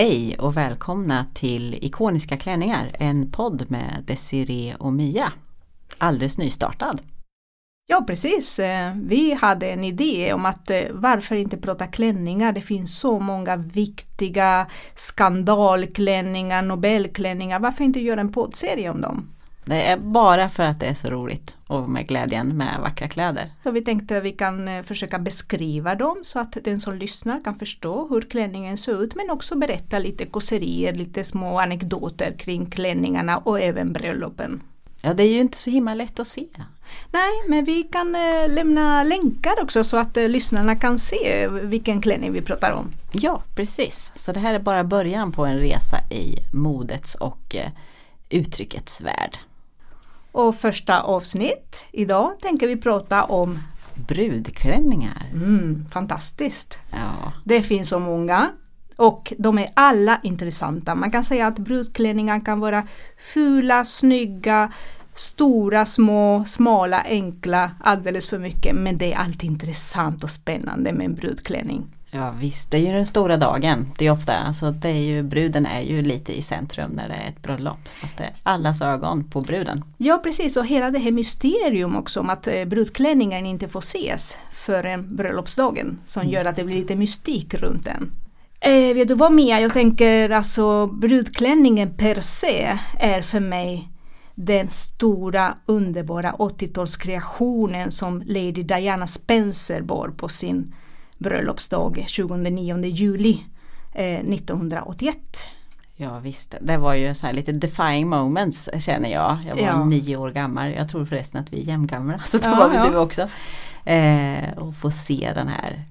Hej och välkomna till Ikoniska klänningar, en podd med Desiree och Mia. Alldeles nystartad. Ja precis, eh, vi hade en idé om att eh, varför inte prata klänningar, det finns så många viktiga skandalklänningar, nobelklänningar, varför inte göra en poddserie om dem? Det är bara för att det är så roligt och med glädjen med vackra kläder. Så vi tänkte att vi kan eh, försöka beskriva dem så att den som lyssnar kan förstå hur klänningen ser ut men också berätta lite kåserier, lite små anekdoter kring klänningarna och även bröllopen. Ja, det är ju inte så himla lätt att se. Nej, men vi kan eh, lämna länkar också så att eh, lyssnarna kan se vilken klänning vi pratar om. Ja, precis. Så det här är bara början på en resa i modets och uttryckets värld. Och första avsnitt, idag tänker vi prata om Brudklänningar. mm, fantastiskt. Ja, Det finns så många och de är alla intressanta. Man kan säga att brudklänningar kan vara fula, snygga, stora, små, smala, enkla, alldeles för mycket. Men det är alltid intressant och spännande med en brudklänning. Ja visst, det är ju den stora dagen. Det är ofta, alltså det är ju, bruden är ju lite i centrum när det är ett bröllop. Så att det är allas ögon på bruden. Ja precis och hela det här mysterium också om att eh, brudklänningen inte får ses förrän bröllopsdagen som gör att det blir lite mystik runt den. Eh, vet du vad Mia, jag tänker alltså brudklänningen per se är för mig den stora underbara 80-talskreationen som Lady Diana Spencer bar på sin bröllopsdag 29 juli eh, 1981. Ja visst, det var ju så lite defying moments känner jag. Jag var Ja. nio år gammal. Jag tror förresten att vi är jämngamla. Så det Ja, var ja. du också. Eh, och få se den här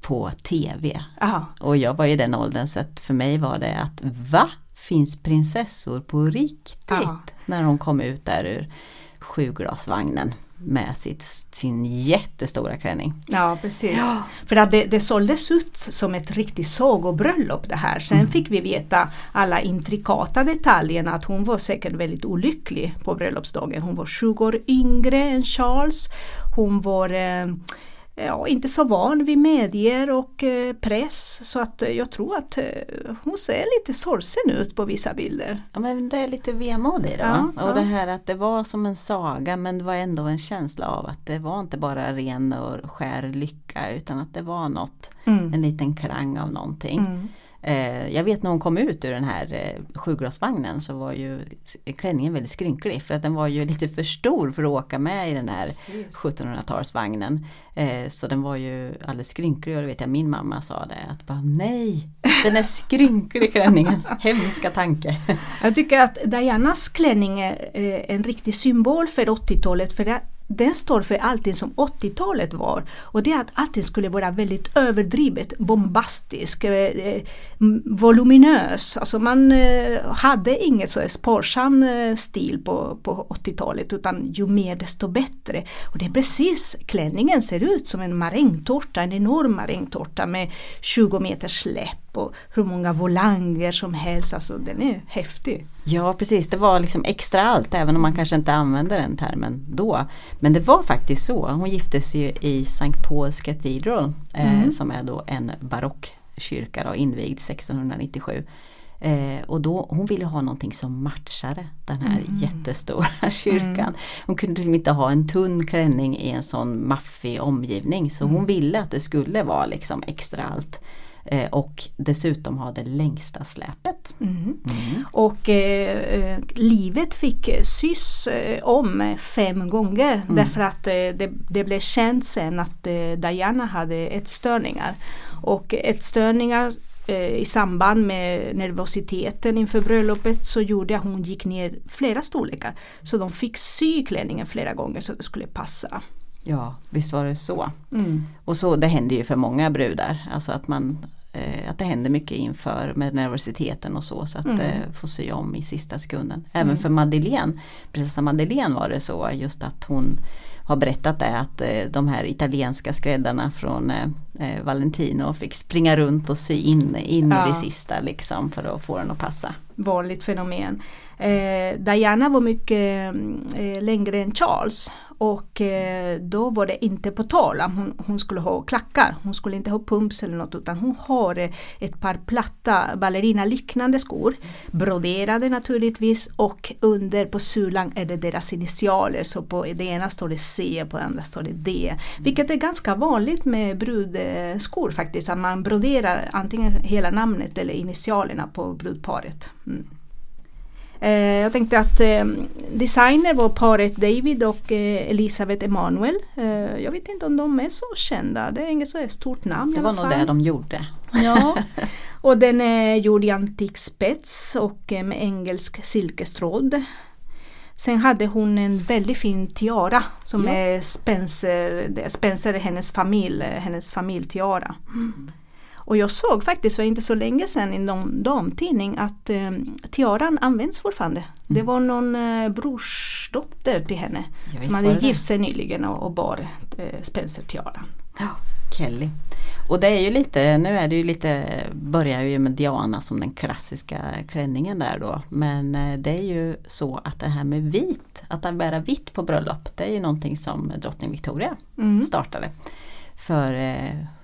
på TV. Aha. Och jag var i den åldern så att för mig var det att va? Finns prinsessor på riktigt? Ja. När hon kom ut där ur sjuglasvagnen med sitt, sin jättestora klänning. Ja, precis. För att det, det såldes ut som ett riktigt sagobröllop det här. Sen fick vi veta alla intrikata detaljerna att hon var säkert väldigt olycklig på bröllopsdagen. Hon var 20 år yngre än Charles. Hon var eh, ja, inte så van vid medier och eh, press så att eh, jag tror att eh, hon ser lite sorgsen ut på vissa bilder. Ja men det är lite vemod i det Ja, va? ja. Och det här att det var som en saga men det var ändå en känsla av att det var inte bara ren och skär lycka utan att det var något, Mm. en liten klang av någonting. Mm. Eh, jag vet när hon kom ut ur den här eh, sjuglasvagnen så var ju klänningen väldigt skrynklig för att den var ju lite för stor för att åka med i den här Precis. 1700-talsvagnen. Eh, så den var ju alldeles skrynklig och det vet jag min mamma sa det att bara nej, den är skrynklig klänningen, hemska tanke. Jag tycker att Dianas klänning är eh, en riktig symbol för 80-talet för det, den står för allting som 80-talet var. Och det är att allting skulle vara väldigt överdrivet, bombastiskt eh, eh voluminös. Alltså man eh, hade inget så sparsam eh, stil på, på 80-talet utan ju mer desto bättre. Och det är precis, klänningen ser ut som en marängtårta, en enorm marängtårta med 20 meters släpp och hur många volanger som helst. Alltså den är häftig. Ja precis, det var liksom extra allt även om man kanske inte använde den termen då. Men det var faktiskt så. Hon gifte sig ju i St. Paul's Cathedral eh, Mm. som är då en barockkyrka då, invigd 1697. Eh, och då, hon ville ha någonting som matchade den här jättestora kyrkan. Hon kunde liksom inte ha en tunn klänning i en sån maffig omgivning så hon ville att det skulle vara liksom extra allt. Eh, och dessutom ha det längsta släpet. Mm. Och eh, eh, livet fick sys eh, om fem gånger därför att eh, det, det blev känt sen att Diana hade ätstörningar. Och ätstörningar eh, i samband med nervositeten inför bröllopet så gjorde att hon gick ner flera storlekar. Så de fick sy klänningen flera gånger så det skulle passa. Ja, visst var det så. Och så det händer ju för många brudar. Alltså att man eh, att det händer mycket inför med nervositeten och så. Så att Mm. eh, få sy om i sista sekunden. Även för Madeleine, prinsessa Madeleine var det så just att hon har berättat det att eh, de här italienska skräddarna från eh, Valentino fick springa runt och sy in, in Ja. i det sista liksom för att få den att passa. vanligt fenomen. Eh, Diana var mycket eh, längre än Charles och eh, då var det inte på tal att hon, hon, skulle ha klackar. Hon skulle inte ha pumps eller något utan hon har eh, ett par platta ballerinaliknande skor. Broderade naturligtvis och under på sulan är det deras initialer. Så på det ena står det C och på det andra står det D. Vilket är ganska vanligt med brudskor eh, faktiskt. Att man broderar antingen hela namnet eller initialerna på brudparet. Mm. Eh, jag tänkte att eh, designer var paret David och eh, Elisabeth Emanuel. jag vet inte om de är så kända, det är inget så stort namn Det var nog det de gjorde. Ja, och den är gjord i antik spets och med engelsk silkestråd. Sen hade hon en väldigt fin tiara som ja. är Spencer, Spencer är hennes familj, hennes familjtiara. Mm. Och jag såg faktiskt för inte så länge sedan i någon damtidning att eh, tiaran används fortfarande. Mm. Det var någon eh, brorsdotter till henne ja, som hade gift sig nyligen och, och bar eh, Spencer-tiaran. Ja, Kelly. Och det är ju lite, nu är det ju lite, börjar ju med Diana som den klassiska klänningen där då. Men eh, det är ju så att det här med vit, att bära vitt på bröllop, det är ju någonting som drottning Victoria mm. startade för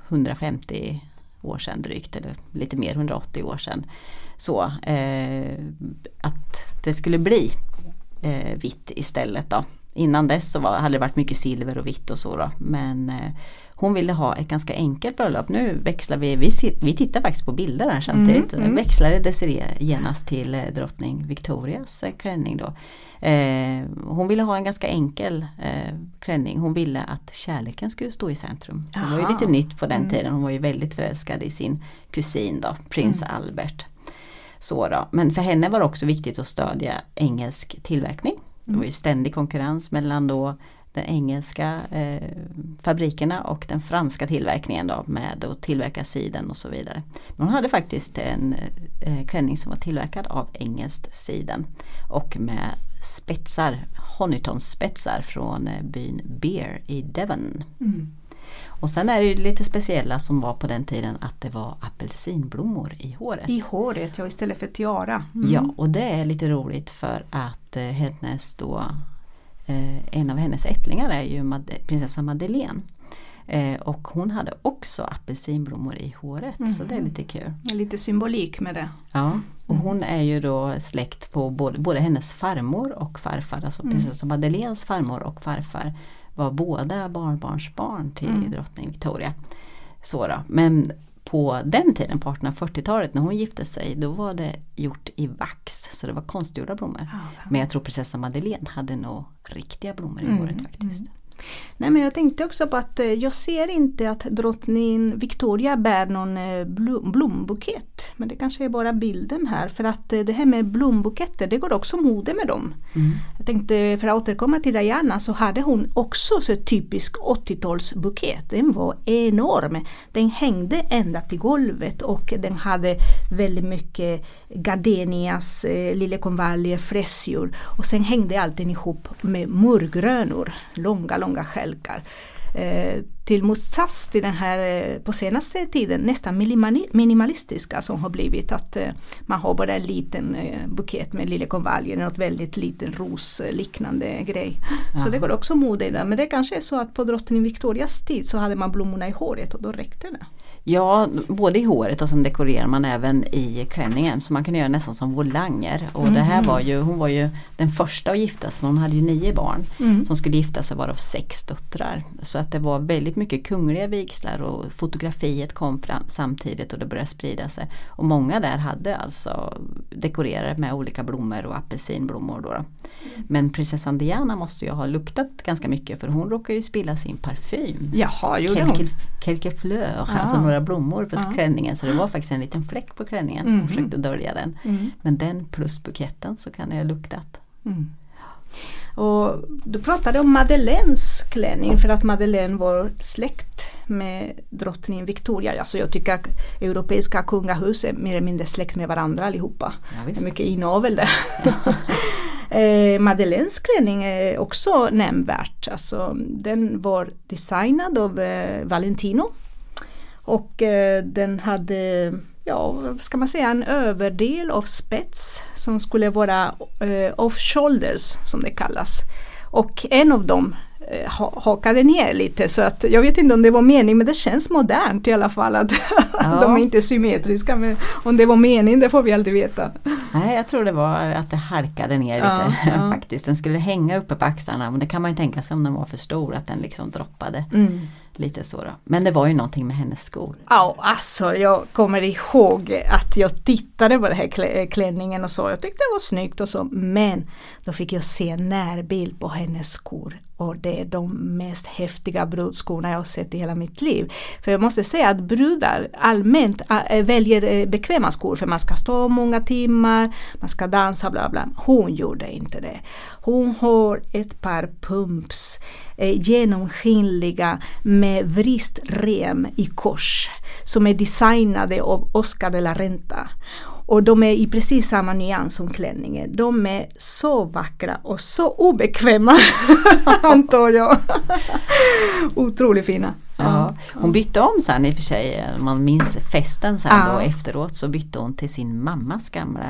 150 eh, år sedan drygt, eller lite mer, 180 år sedan. Så eh, att det skulle bli eh, vitt istället då. Innan dess så var, hade det varit mycket silver och vitt och så då. Men eh, hon ville ha ett ganska enkelt bröllop. Nu växlar vi, vi, vi tittar faktiskt på bilder här samtidigt. Mm, mm. Växlade Desiree genast till eh, drottning Victorias eh, klänning då. Eh, hon ville ha en ganska enkel eh, klänning. Hon ville att kärleken skulle stå i centrum. Det var ju lite nytt på den mm. tiden. Hon var ju väldigt förälskad i sin kusin då, prins mm. Albert. Så då. Men för henne var det också viktigt att stödja engelsk tillverkning. Det var ju mm. ständig konkurrens mellan då de engelska eh, fabrikerna och den franska tillverkningen då med att tillverka siden och så vidare. Men hon hade faktiskt en eh, klänning som var tillverkad av engelskt siden och med spetsar, Honiton-spetsar från eh, byn Beer i Devon. Mm. Och sen är det ju lite speciella som var på den tiden att det var apelsinblommor i håret. I håret, ja istället för tiara. Mm. Ja och det är lite roligt för att eh, hennes då eh, en av hennes ättlingar är ju Mad prinsessa Madeleine. Eh, och hon hade också apelsinblommor i håret mm. så det är mhm. lite kul. Lite symbolik med det. Ja, och hon är ju då släkt på både, både hennes farmor och farfar. Alltså mm. prinsessa Madeleines farmor och farfar var båda barnbarnsbarn till mm. drottning Victoria. Så då. Men på den tiden, på 1840-talet när hon gifte sig, då var det gjort i vax. Så det var konstgjorda blommor. Ja, ja. Men jag tror prinsessa Madeleine hade nog riktiga blommor i mm, håret faktiskt. Mm. Nej men jag tänkte också på att eh, jag ser inte att drottning Victoria bär någon eh, blombukett. Men det kanske är bara bilden här för att eh, det här med blombuketter det går också mode med dem. Mm. Jag tänkte för att återkomma till Diana så hade hon också så typisk 80-talsbukett. Den var enorm. Den hängde ända till golvet och den hade väldigt mycket gardenias, liljekonvaljer, fräsjor och sen hängde allting ihop med murgrönor. Långa, långa långa skälkar. Eh, till motsats till den här eh, på senaste tiden nästan minimalistiska som har blivit att eh, man har bara en liten eh, bukett med liljekonvaljer, något väldigt liten rosliknande grej. Ja. Så det går också mode i det. Men det kanske är så att på drottning Victorias tid så hade man blommorna i håret och då räckte det. Ja, både i håret och sen dekorerar man även i klänningen så man kan göra nästan som volanger. Och mm. det här mhm. var ju, hon var ju den första att gifta sig, hon hade ju nio barn mm. som skulle gifta sig varav sex döttrar. Så att det var väldigt mycket kungliga vigslar och fotografiet kom fram samtidigt och det började sprida sig. Och många där hade alltså dekorerat med olika blommor och apelsinblommor. Då. Men prinsessan Diana måste ju ha luktat ganska mycket för hon råkade ju spilla sin parfym. Jaha, gjorde hon? Quelque fleur, ja. alltså några blommor på ja. klänningen så det var faktiskt en liten fläck på klänningen. Mm. De försökte dölja den. Mm. Men den plus buketten så kan det ha luktat. Mm. Och du pratade om Madeleines klänning för att Madeleine var släkt med drottning Victoria. Alltså jag tycker att europeiska kungahus är mer eller mindre släkt med varandra allihopa. Ja, det är mycket inavel där. eh, Madeleines klänning är också nämnvärt. Alltså, den var designad av eh, Valentino och eh, den hade, ja vad ska man säga, en överdel av spets som skulle vara eh, off shoulders som det kallas. Och en av dem eh, ha, hakade ner lite så att jag vet inte om det var meningen men det känns modernt i alla fall att Ja. de är inte symmetriska men om det var meningen det får vi aldrig veta. Nej, jag tror det var att det halkade ner Ja, lite ja. faktiskt. Den skulle hänga uppe på axlarna men det kan man ju tänka sig om den var för stor att den liksom droppade Mm lite så då. Men det var ju någonting med hennes skor. Ja, alltså jag kommer ihåg att jag tittade på den här klä- klänningen och så. Jag tyckte det var snyggt och så. Men då fick jag se en närbild på hennes skor. Och det är de mest häftiga brudskorna jag har sett i hela mitt liv. För jag måste säga att brudar allmänt äh, väljer eh, bekväma skor för man ska stå många timmar, man ska dansa bla bla. Hon gjorde inte det. Hon har ett par pumps eh, genomskinliga med vristrem i kors som är designade av Oscar de la Renta. Och de är i precis samma nyans som klänningen. De är så vackra och så obekväma antar jag. Otroligt fina. Ja, hon bytte om sen i och för sig, man minns festen sen Ja. då efteråt så bytte hon till sin mammas gamla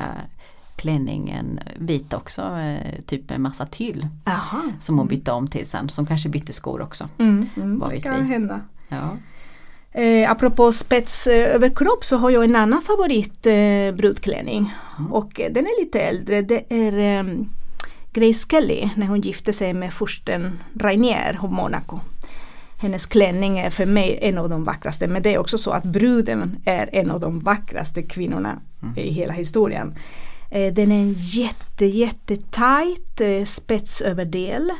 klänning, en vit också, eh, typ med massa tyll. Jaha. Som hon bytte om till sen, som kanske bytte skor också. Mm, mm, Vad det kan vi? hända. Ja. Eh, apropå spets eh, så har jag en annan favorit eh, brudklänning. Och eh, den är lite äldre. Det är eh, Grace Kelly när hon gifte sig med fursten Rainier av Monaco. Hennes klänning är för mig en av de vackraste men det är också så att bruden är en av de vackraste kvinnorna i hela historien. Den är en jätte jätte eh, spetsöverdel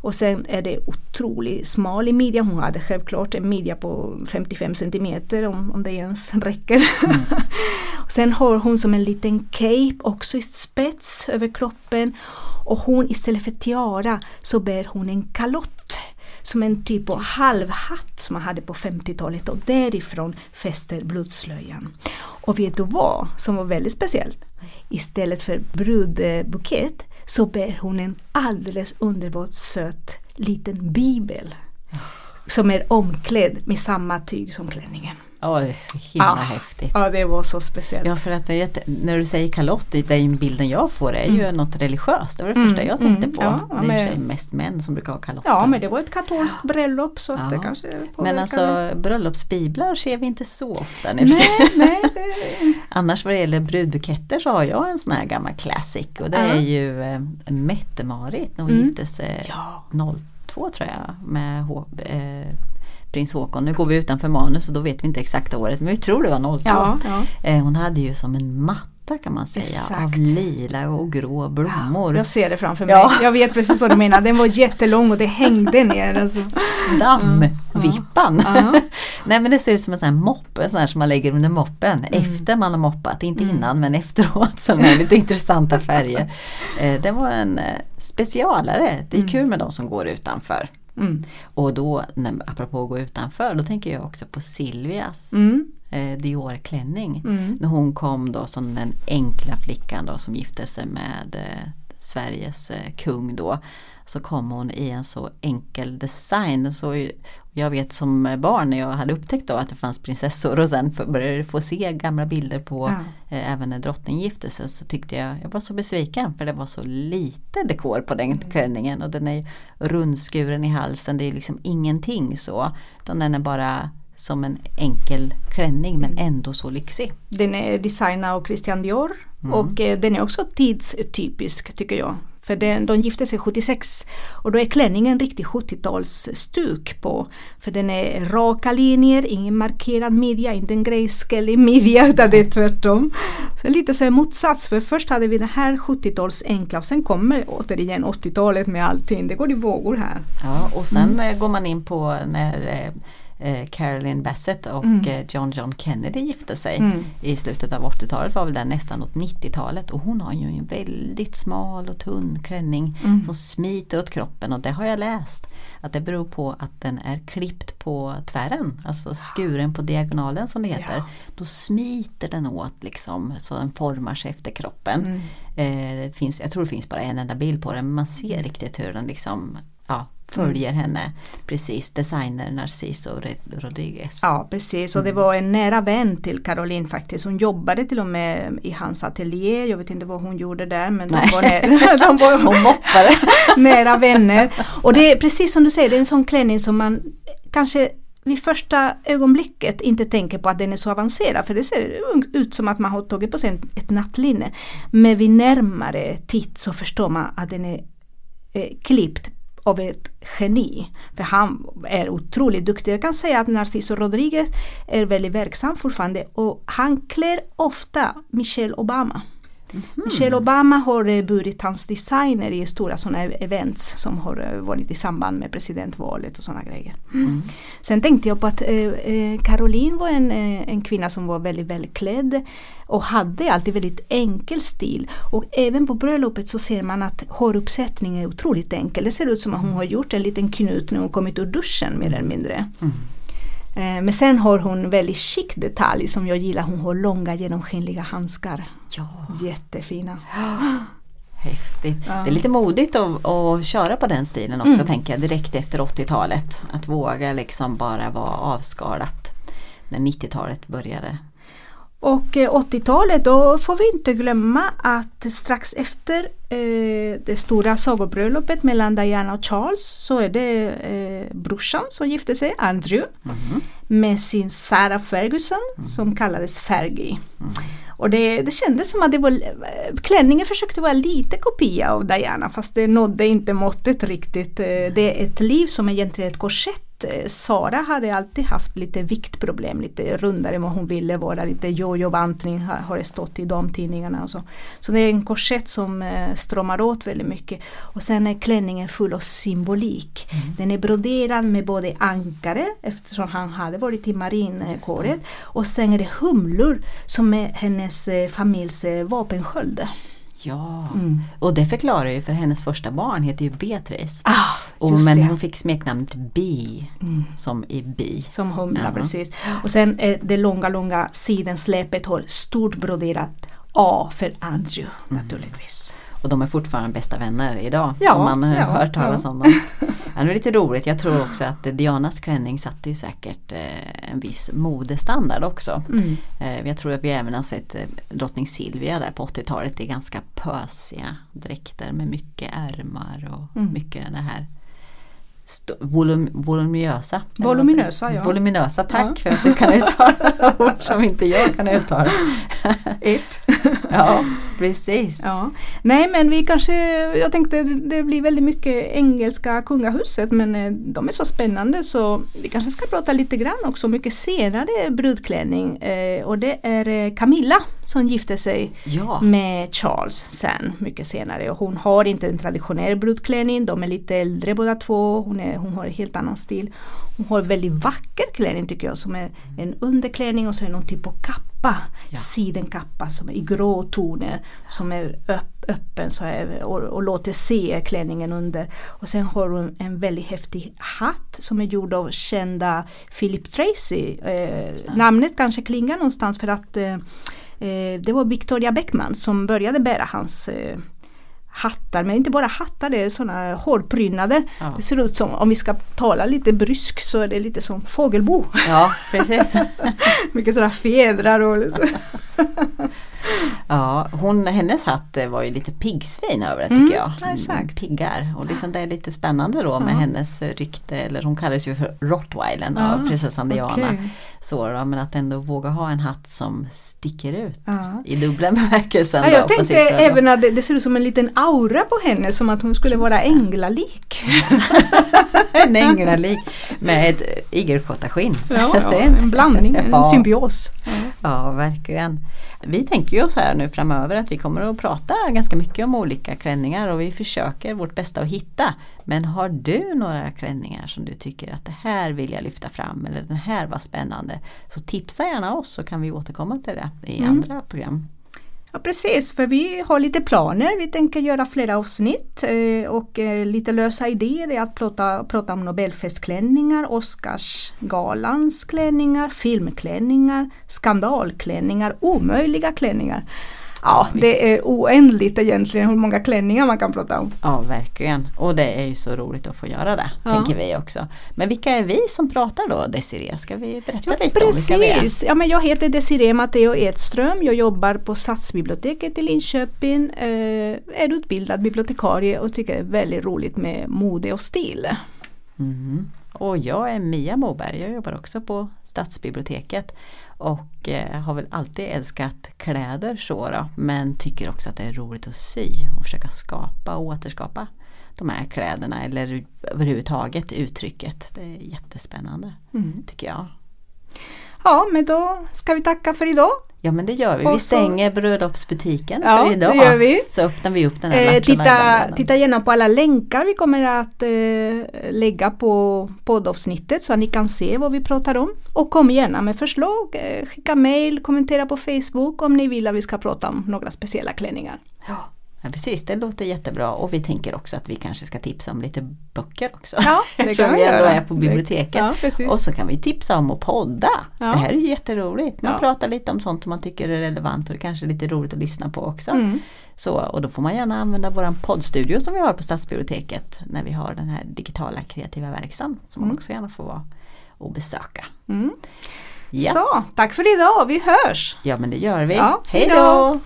och sen är det otroligt smal i midjan. Hon hade självklart en midja på 55 centimeter om, om det ens räcker. Och sen har hon som en liten cape också i spets över kroppen och hon istället för tiara så bär hon en kalott som en typ av halvhatt som man hade på 50-talet och därifrån fäster brudslöjan. Och vet du vad som var väldigt speciellt? Istället för brudbukett så bär hon en alldeles underbart söt liten bibel. Som är omklädd med samma tyg som klänningen. Ja, det är så himla Ja. häftigt. Ja, det var så speciellt. Ja för att när du säger kalott, den bilden jag får är ju något religiöst. Det var det första Mm, jag tänkte mm, på. ja, det är i och men- för sig mest män som brukar ha kalotter. Ja, men det var ett katolskt bröllop så att Ja. det kanske Men alltså bröllopsbiblar ser vi inte så ofta nu Nej, nej. Det... Annars vad det gäller brudbuketter så har jag en sån här gammal classic och det Ja. är ju eh, Mette-Marit när hon Mm. gifte sig Ja. 02 tror jag med H eh, prins Håkon. Nu går vi utanför manus och då vet vi inte exakta året men vi tror det var 02. Ja, ja. Eh, hon hade ju som en matta kan man säga Exakt. av lila och grå blommor. Jag ser det framför mig. Ja. Jag vet precis vad du menar. Den var jättelång och det hängde ner. Alltså. Dammvippan! Ja. Nej men det ser ut som en sån här mopp, en sån här som man lägger under moppen efter man har moppat, inte innan men efteråt. Som är lite intressanta färger. Eh, det var en eh, specialare, det är kul med de som går utanför. Mm. Och då, när, apropå att gå utanför, då tänker jag också på Silvias Mm. eh, Dior-klänning. Mm. När hon kom då som den enkla flickan då som gifte sig med eh, Sveriges eh, kung då. Så kom hon i en så enkel design. Den såg ju, jag vet som barn när jag hade upptäckt då att det fanns prinsessor och sen började få se gamla bilder på Ja. eh, även när drottning gifte sig så tyckte jag, jag var så besviken för det var så lite dekor på den klänningen och den är rundskuren i halsen, det är liksom ingenting så. Utan den är bara som en enkel klänning men ändå så lyxig. Den är designad av Christian Dior Mm. och eh, den är också tidstypisk tycker jag. För den, de gifte sig 76 och då är klänningen en riktig 70-talsstuk på. För den är raka linjer, ingen markerad midja, inte en grayskellig midja utan det är tvärtom. Så lite så här motsats för först hade vi det här 70-tals enkla och sen kommer återigen 80-talet med allting. Det går i vågor här. Ja, och sen eh, går man in på när eh, Carolyn Bassett och eh, John John Kennedy gifte sig Mm. i slutet av 80-talet var väl där nästan åt 90-talet och hon har ju en väldigt smal och tunn klänning Mm. som smiter åt kroppen och det har jag läst att det beror på att den är klippt på tvären, alltså skuren på diagonalen som det heter. Ja. Då smiter den åt liksom så den formar sig efter kroppen. Mm. Eh, det finns, jag tror det finns bara en enda bild på den men man ser riktigt hur den liksom ja, följer henne. Precis, designer Narciso Rodriguez. Ja precis och det var en nära vän till Caroline faktiskt. Hon jobbade till och med i hans ateljé. Jag vet inte vad hon gjorde där men de var, nära, de var hon moppade. nära vänner. Och det är precis som du säger, det är en sån klänning som man kanske vid första ögonblicket inte tänker på att den är så avancerad för det ser ut som att man har tagit på sig ett nattlinne. Men vid närmare titt så förstår man att den är eh, klippt av ett geni. För han är otroligt duktig. Jag kan säga att Narciso Rodriguez är väldigt verksam fortfarande och han klär ofta Michelle Obama. Mm -hmm. Michelle Obama har burit hans designer i stora sådana events som har eh, varit i samband med presidentvalet och sådana grejer. Mm. Sen tänkte jag på att eh, eh, Caroline var en, eh, en kvinna som var väldigt välklädd och hade alltid väldigt enkel stil. Och även på bröllopet så ser man att håruppsättningen är otroligt enkel. Det ser ut som att hon har gjort en liten knut när hon kommit ur duschen mer eller mindre. Mm. Eh, men sen har hon väldigt chic detalj som jag gillar. Hon har långa genomskinliga handskar. Ja. Jättefina. Häftigt. Ja. Det är lite modigt att, att köra på den stilen också mm. tänker jag direkt efter 80-talet. Att våga liksom bara vara avskalat när 90-talet började. Och 80-talet, eh, då får vi inte glömma att strax efter eh, det stora sagobröllopet mellan Diana och Charles så är det eh, brorsan som gifte sig, Andrew, mm. med sin Sarah Ferguson mm. som kallades Fergie. Mm. Och det, det kändes som att det var, eh, klänningen försökte vara lite kopia av Diana fast det nådde inte måttet riktigt. Eh, det är ett liv som egentligen är ett korsett Eh, Sara hade alltid haft lite viktproblem, lite rundare än vad hon ville vara, lite jojo-bantning har det stått i damtidningarna och så. Så det är en korsett som eh, stramar åt väldigt mycket. Och sen är klänningen full av symbolik. Mm. Den är broderad med både ankare eftersom han hade varit i marinkåret och sen är det humlor som är hennes eh, familjs vapensköld. Ja, mm. och det förklarar ju för hennes första barn heter ju Beatrice. Ah, och, men det. hon fick smeknamnet Bi, mm. som i bi. Som humla ja. precis. Och sen är det långa, långa sidensläpet har stort broderat A för Andrew mm. naturligtvis. Och de är fortfarande bästa vänner idag. Ja, om man har ja, hört talas ja. om dem. det är lite roligt. Jag tror också att Dianas klänning satte ju säkert eh, en viss modestandard också. Mm. Eh, jag tror att vi även har sett eh, drottning Silvia där på 80-talet. Det är ganska pösiga dräkter med mycket ärmar och mm. mycket det här volum, voluminösa. Voluminösa, ja. Voluminösa, tack ja. för att du kan uttala ord som inte jag kan uttala. Ett. ja, precis. Ja. Nej men vi kanske, jag tänkte det blir väldigt mycket engelska kungahuset men eh, de är så spännande så vi kanske ska prata lite grann också mycket senare brudklänning eh, och det är eh, Camilla som gifte sig ja. med Charles sen mycket senare och hon har inte en traditionell brudklänning, de är lite äldre båda två. Hon hon, är, hon har en helt annan stil. Hon har väldigt vacker klänning tycker jag som är en underklänning och så är någon typ av kappa. Ja. Sidenkappa som är i grå toner som är öpp, öppen så här, och, och låter se klänningen under. Och sen har hon en väldigt häftig hatt som är gjord av kända Philip Tracy. Eh, namnet kanske klingar någonstans för att eh, eh det var Victoria Beckman som började bära hans eh, hattar, men inte bara hattar, det är sådana hårprydnader. Ja. Det ser ut som, om vi ska tala lite brysk så är det lite som fågelbo. Ja, precis. Mycket sådana fjädrar och Ja, hon, hennes hatt var ju lite piggsvin över det tycker mm, jag. Ja, exakt. Piggar och liksom det är lite spännande då med ja. hennes rykte, eller hon kallas ju för Rottweilen ja, av prinsessan Diana. Okay. Så då, men att ändå våga ha en hatt som sticker ut ja. i dubbla bemärkelsen. Ja, jag tänkte även att det, det, ser ut som en liten aura på henne som att hon skulle Just vara änglalik. en änglalik med ett igelkottaskinn. Ja, ja, en blandning, en symbios. Ja, verkligen. Vi tänker ju oss här nu framöver att vi kommer att prata ganska mycket om olika klänningar och vi försöker vårt bästa att hitta. Men har du några klänningar som du tycker att det här vill jag lyfta fram eller den här var spännande så tipsa gärna oss så kan vi återkomma till det i mm. andra program. Ja precis, för vi har lite planer. Vi tänker göra flera avsnitt eh, och eh, lite lösa idéer är att prata, prata om Nobelfestklänningar, Oscarsgalans klänningar, filmklänningar, skandalklänningar, omöjliga klänningar. Ja, visst. det är oändligt egentligen hur många klänningar man kan prata om. Ja, verkligen. Och det är ju så roligt att få göra det, Ja. tänker vi också. Men vilka är vi som pratar då, Desiree? Ska vi berätta Ja, lite om vilka vi är? precis. Ja, men jag heter Desiree Matteo Edström. Jag jobbar på Stadsbiblioteket i Linköping. Eh, är utbildad bibliotekarie och tycker det är väldigt roligt med mode och stil. Mhm. Och jag är Mia Moberg, jag jobbar också på Stadsbiblioteket och eh, har väl alltid älskat kläder så då, men tycker också att det är roligt att sy och försöka skapa och återskapa de här kläderna eller överhuvudtaget uttrycket. Det är jättespännande Mm. tycker jag. Ja, men då ska vi tacka för idag. Ja men det gör vi. Och Vi så- stänger bröllopsbutiken Ja, för idag. det gör vi. Så öppnar vi upp den här Eh, titta, titta gärna på alla länkar vi kommer att eh, lägga på poddavsnittet så att ni kan se vad vi pratar om. Och kom gärna med förslag, eh, skicka mail, kommentera på Facebook om ni vill att vi ska prata om några speciella klänningar. Ja, ja, precis, det låter jättebra och vi tänker också att vi kanske ska tipsa om lite böcker också. Ja, det kan vi göra. är på biblioteket. Ja, och så kan vi tipsa om att podda. Ja. Det här är ju jätteroligt. Man Ja. pratar lite om sånt som man tycker är relevant och det kanske är lite roligt att lyssna på också. Mm. Så, och då får man gärna använda våran poddstudio som vi har på Stadsbiblioteket när vi har den här digitala kreativa verksamheten som man också gärna får vara och besöka. Mm. Ja, Så, tack för idag, vi hörs! ja men det gör vi. Ja, Hej då!